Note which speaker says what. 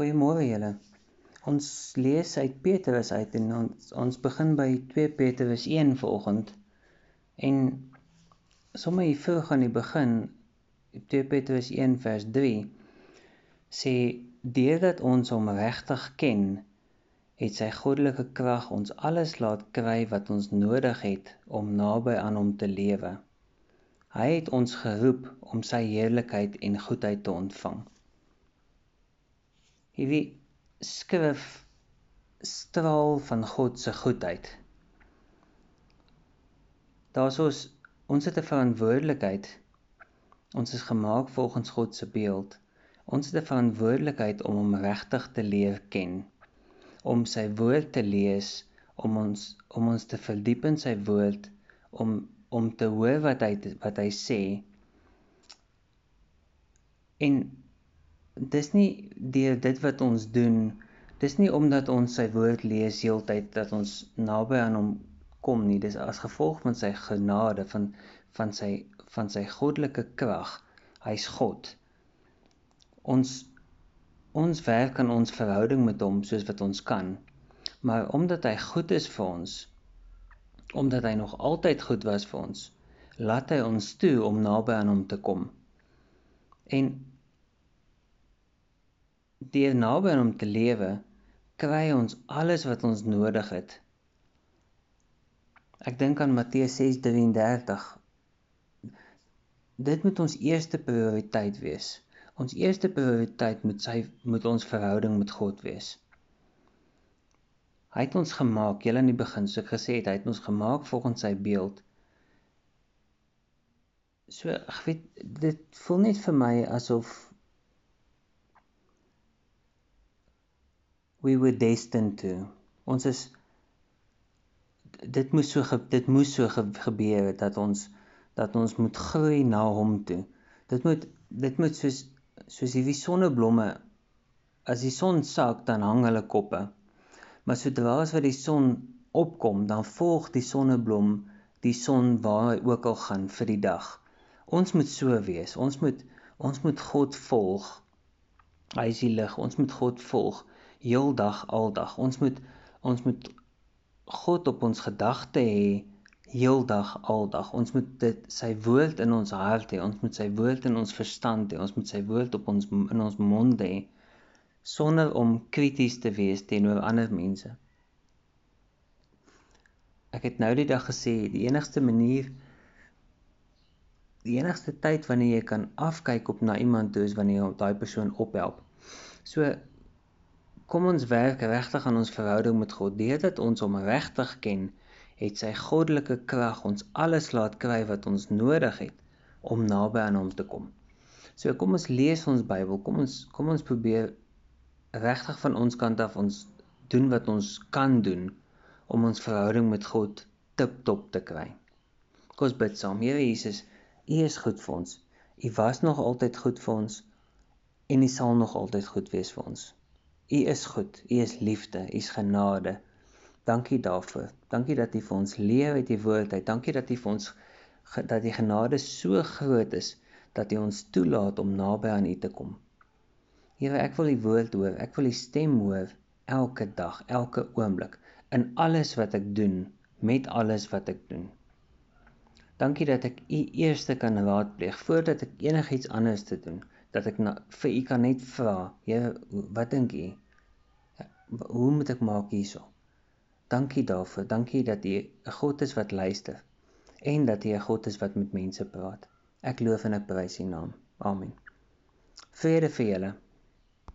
Speaker 1: Goeiemôre julle. Ons lees uit Petrus uit en ons ons begin by 2 Petrus 1 vanoggend. En sommer hier vroeg aan die begin 2 Petrus 1 vers 3 sê deurdat ons hom regtig ken, het sy goddelike krag ons alles laat kry wat ons nodig het om naby aan hom te lewe. Hy het ons geroep om sy heerlikheid en goedheid te ontvang. Hierdie skrif straal van God se goedheid. Daar's ons ons het 'n verantwoordelikheid. Ons is gemaak volgens God se beeld. Ons het 'n verantwoordelikheid om hom regtig te leer ken. Om sy woord te lees, om ons om ons te verdiep in sy woord, om om te hoor wat hy wat hy sê. En dis nie deur dit wat ons doen dis nie omdat ons sy woord lees heeltyd dat ons naby aan hom kom nie. Dis as gevolg van sy genade van van sy van sy goddelike krag. Hy's God. Ons ons werk aan ons verhouding met hom soos wat ons kan. Maar omdat hy goed is vir ons omdat hy nog altyd goed was vir ons laat hy ons toe om naby aan hom te kom. En Deur naby aan hom te lewe, kry ons alles wat ons nodig het. Ek dink aan Matteus 6:33. Dit moet ons eerste prioriteit wees. Ons eerste prioriteit moet sy moet ons verhouding met God wees. Hy het ons gemaak, julle in die begin, so ek gesê het, hy het ons gemaak volgens sy beeld. So, ek weet dit voel net vir my asof we were destined to. Ons is dit moes so dit moes so gebeur dat ons dat ons moet groei na hom toe. Dit moet dit moet soos soos hierdie sonneblomme as die son sak dan hang hulle koppe. Maar sodra as wat die son opkom, dan volg die sonneblom die son waar hy ook al gaan vir die dag. Ons moet so wees. Ons moet ons moet God volg. Hy is die lig. Ons moet God volg heeldag aldag. Ons moet ons moet God op ons gedagte hê heeldag aldag. Ons moet dit sy woord in ons hart hê. Ons moet sy woord in ons verstand hê. Ons moet sy woord op ons in ons mond hê sonder om krities te wees teenoor ander mense. Ek het nou die dag gesê die enigste manier die enigste tyd wanneer jy kan afkyk op na iemand toe is wanneer jy daai persoon ophelp. So Kom ons werk regtig aan ons verhouding met God. Deurdat ons hom regtig ken, het sy goddelike krag ons alles laat kry wat ons nodig het om naby aan hom te kom. So kom ons lees ons Bybel. Kom ons kom ons probeer regtig van ons kant af ons doen wat ons kan doen om ons verhouding met God tip-top te kry. Kom ons bid saam. Here Jesus, U is goed vir ons. U was nog altyd goed vir ons en U sal nog altyd goed wees vir ons. U is goed, U is liefde, U is genade. Dankie daarvoor. Dankie dat U vir ons leer uit U woord uit. Dankie dat U vir ons dat die genade so groot is dat U ons toelaat om naby aan U te kom. Here, ek wil U woord hoor. Ek wil U stem hoor elke dag, elke oomblik in alles wat ek doen, met alles wat ek doen. Dankie dat ek U eerste kan raadpleeg voordat ek enigiets anders te doen dat ek na, vir u kan net vra, Here, wat dink u? Hoe moet ek maak hierso? Dankie daarvoor. Dankie dat u 'n God is wat luister en dat u 'n God is wat met mense praat. Ek loof en ek prys u naam. Amen. Vrede vir julle.